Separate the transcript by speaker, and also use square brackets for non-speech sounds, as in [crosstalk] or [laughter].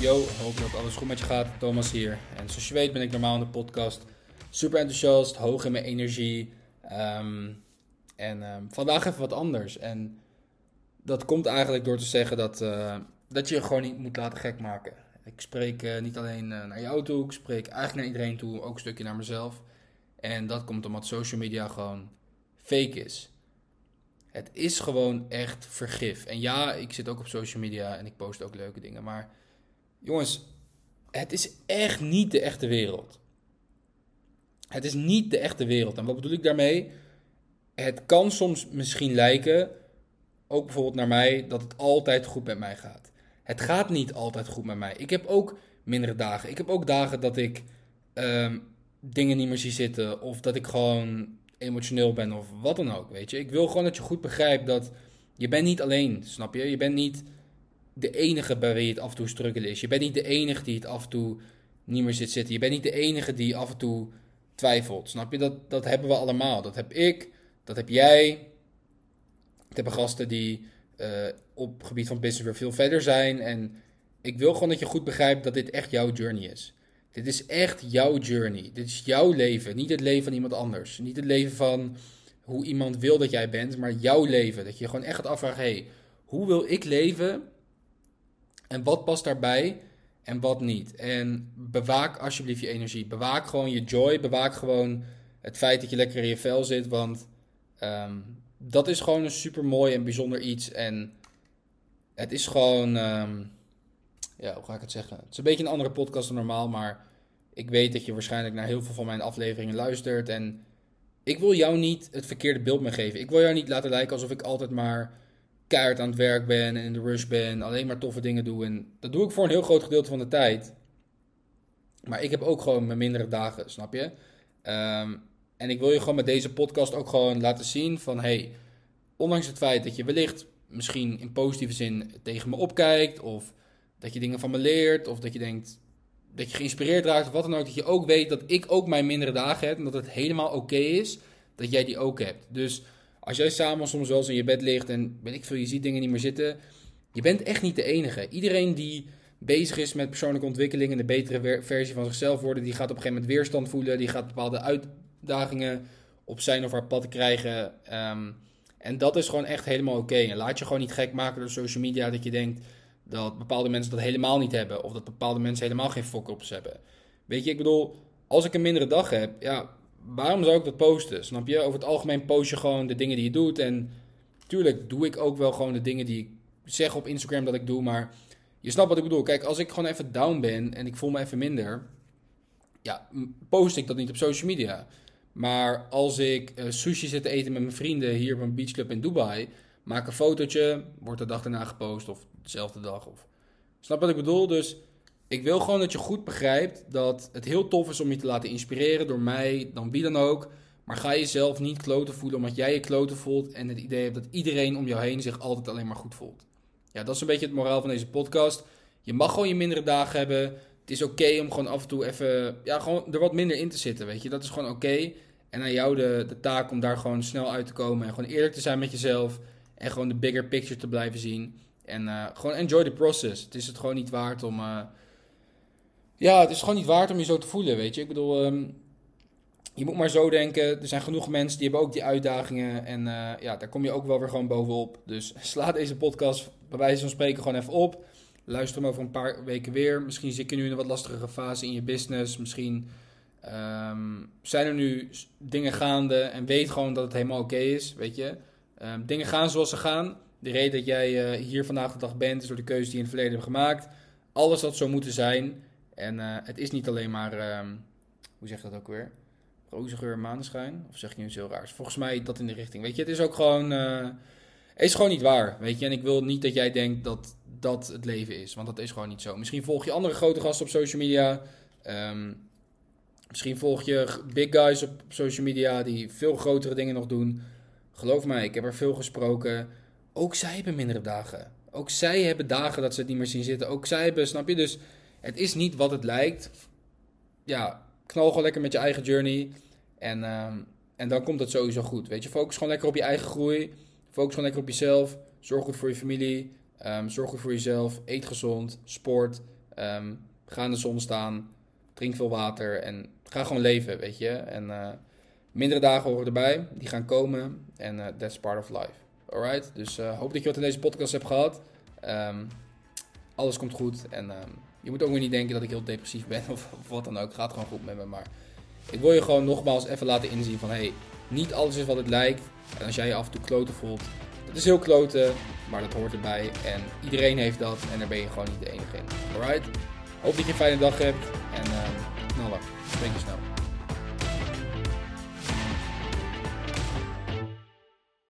Speaker 1: Yo, hoop dat alles goed met je gaat. Thomas hier. En zoals je weet ben ik normaal in de podcast super enthousiast, hoog in mijn energie. Ehm, en ehm, vandaag even wat anders. En dat komt eigenlijk door te zeggen dat, eh, dat je je gewoon niet moet laten gek maken. Ik spreek eh, niet alleen eh, naar jou toe, ik spreek eigenlijk naar iedereen toe, ook een stukje naar mezelf. En dat komt omdat social media gewoon fake is. Het is gewoon echt vergif. En ja, ik zit ook op social media en ik post ook leuke dingen. Maar jongens, het is echt niet de echte wereld. Het is niet de echte wereld. En wat bedoel ik daarmee? Het kan soms misschien lijken, ook bijvoorbeeld naar mij, dat het altijd goed met mij gaat. Het gaat niet altijd goed met mij. Ik heb ook mindere dagen. Ik heb ook dagen dat ik ehm, dingen niet meer zie zitten. Of dat ik gewoon emotioneel ben of wat dan ook, weet je. Ik wil gewoon dat je goed begrijpt dat je bent niet alleen, snap je? Je bent niet de enige bij wie het af en toe struggelen is. Je bent niet de enige die het af en toe niet meer zit zitten. Je bent niet de enige die af en toe twijfelt, snap je? Dat, dat hebben we allemaal. Dat heb ik, dat heb jij. Ik heb gasten die uh, op gebied van business weer veel verder zijn. En ik wil gewoon dat je goed begrijpt dat dit echt jouw journey is. Dit is echt jouw journey. Dit is jouw leven, niet het leven van iemand anders. Niet het leven van hoe iemand wil dat jij bent, maar jouw leven. Dat je gewoon echt gaat afvragen: hey, hoe wil ik leven? En wat past daarbij en wat niet? En bewaak alsjeblieft je energie. Bewaak gewoon je joy. Bewaak gewoon het feit dat je lekker in je vel zit. Want ehm, dat is gewoon een super mooi en bijzonder iets. En het is gewoon. Ehm, ja, hoe ga ik het zeggen? Het is een beetje een andere podcast dan normaal, maar ik weet dat je waarschijnlijk naar heel veel van mijn afleveringen luistert. En ik wil jou niet het verkeerde beeld meegeven. Ik wil jou niet laten lijken alsof ik altijd maar keihard aan het werk ben en in de rush ben, alleen maar toffe dingen doe. En dat doe ik voor een heel groot gedeelte van de tijd. Maar ik heb ook gewoon mijn mindere dagen, snap je? Ehm, en ik wil je gewoon met deze podcast ook gewoon laten zien van... hey, ondanks het feit dat je wellicht misschien in positieve zin tegen me opkijkt... of dat je dingen van me leert, of dat je denkt dat je geïnspireerd raakt of wat dan ook... dat je ook weet dat ik ook mijn mindere dagen heb en dat het helemaal oké is dat jij die ook hebt. Dus als jij samen soms wel eens in je bed ligt en weet ik veel, je ziet dingen niet meer zitten... je bent echt niet de enige. Iedereen die bezig is met persoonlijke ontwikkeling en de betere versie van zichzelf worden, die gaat op een gegeven moment weerstand voelen, die gaat bepaalde uitdagingen op zijn of haar pad krijgen. Ehm, en dat is gewoon echt helemaal oké. En laat je gewoon niet gek maken door social media dat je denkt dat bepaalde mensen dat helemaal niet hebben. Of dat bepaalde mensen helemaal geen fok op ze hebben. Weet je, ik bedoel, als ik een mindere dag heb, ja, waarom zou ik dat posten? Snap je? Over het algemeen post je gewoon de dingen die je doet. En tuurlijk doe ik ook wel gewoon de dingen die ik zeg op Instagram dat ik doe. Maar je snapt wat ik bedoel. Kijk, als ik gewoon even down ben en ik voel me even minder, ja, post ik dat niet op social media. Maar als ik uh, sushi zit te eten met mijn vrienden hier op een beachclub in Dubai, maak een fotootje, wordt de dag daarna gepost of dezelfde dag. Of... Snap wat ik bedoel? Dus ik wil gewoon dat je goed begrijpt dat het heel tof is om je te laten inspireren door mij, dan wie dan ook. Maar ga jezelf niet kloten voelen omdat jij je kloten voelt en het idee hebt dat iedereen om jou heen zich altijd alleen maar goed voelt. Ja, dat is een beetje het moraal van deze podcast. Je mag gewoon je mindere dagen hebben. Het is oké om gewoon af en toe even, ja, gewoon er wat minder in te zitten, weet je. Dat is gewoon oké. En aan jou de, de taak om daar gewoon snel uit te komen en gewoon eerlijk te zijn met jezelf. En gewoon de bigger picture te blijven zien. En uh, gewoon enjoy the process. Het is het gewoon niet waard om... Uh, ja, het is gewoon niet waard om je zo te voelen, weet je. Ik bedoel, um, je moet maar zo denken. Er zijn genoeg mensen die hebben ook die uitdagingen. En uh, ja, daar kom je ook wel weer gewoon bovenop. Dus [laughs] sla deze podcast bij wijze van spreken gewoon even op. Luister hem over een paar weken weer. Misschien zit je nu in een wat lastigere fase in je business. Misschien um, zijn er nu dingen gaande en weet gewoon dat het helemaal oké is, weet je. Um, dingen gaan zoals ze gaan. De reden dat jij uh, hier vandaag de dag bent is door de keuze die je in het verleden hebt gemaakt. Alles had zo moeten zijn. En uh, het is niet alleen maar, um, hoe zeg je dat ook weer? Roze geur, maneschijn? Of zeg je nu iets heel raars? Volgens mij dat in de richting. Weet je, het is ook gewoon... Uh, is gewoon niet waar, weet je. En ik wil niet dat jij denkt dat dat het leven is. Want dat is gewoon niet zo. Misschien volg je andere grote gasten op social media. Um, misschien volg je big guys op social media die veel grotere dingen nog doen. Geloof mij, ik heb er veel gesproken. Ook zij hebben mindere dagen. Ook zij hebben dagen dat ze het niet meer zien zitten. Ook zij hebben, snap je? Dus het is niet wat het lijkt. Ja, knal gewoon lekker met je eigen journey. En, um, en dan komt het sowieso goed. Weet je, focus gewoon lekker op je eigen groei. focus gewoon lekker op jezelf. Zorg goed voor je familie. Ehm, zorg goed voor jezelf. Eet gezond. Sport. Ehm, ga in de zon staan. Drink veel water. En ga gewoon leven, weet je. En uh, mindere dagen horen erbij. Die gaan komen. En uh, that's part of life. Alright? Dus uh, hoop dat je wat in deze podcast hebt gehad. Um, alles komt goed. En je moet ook weer niet denken dat ik heel depressief ben [laughs] of, wat dan ook. Gaat gewoon goed met me. Maar ik wil je gewoon nogmaals even laten inzien van... Hey, niet alles is wat het lijkt. En als jij je af en toe kloten voelt, dat is heel kloten, maar dat hoort erbij. En iedereen heeft dat en daar ben je gewoon niet de enige in. Alright? Hoop dat je een fijne dag hebt en uh, knallen. Spreek je snel.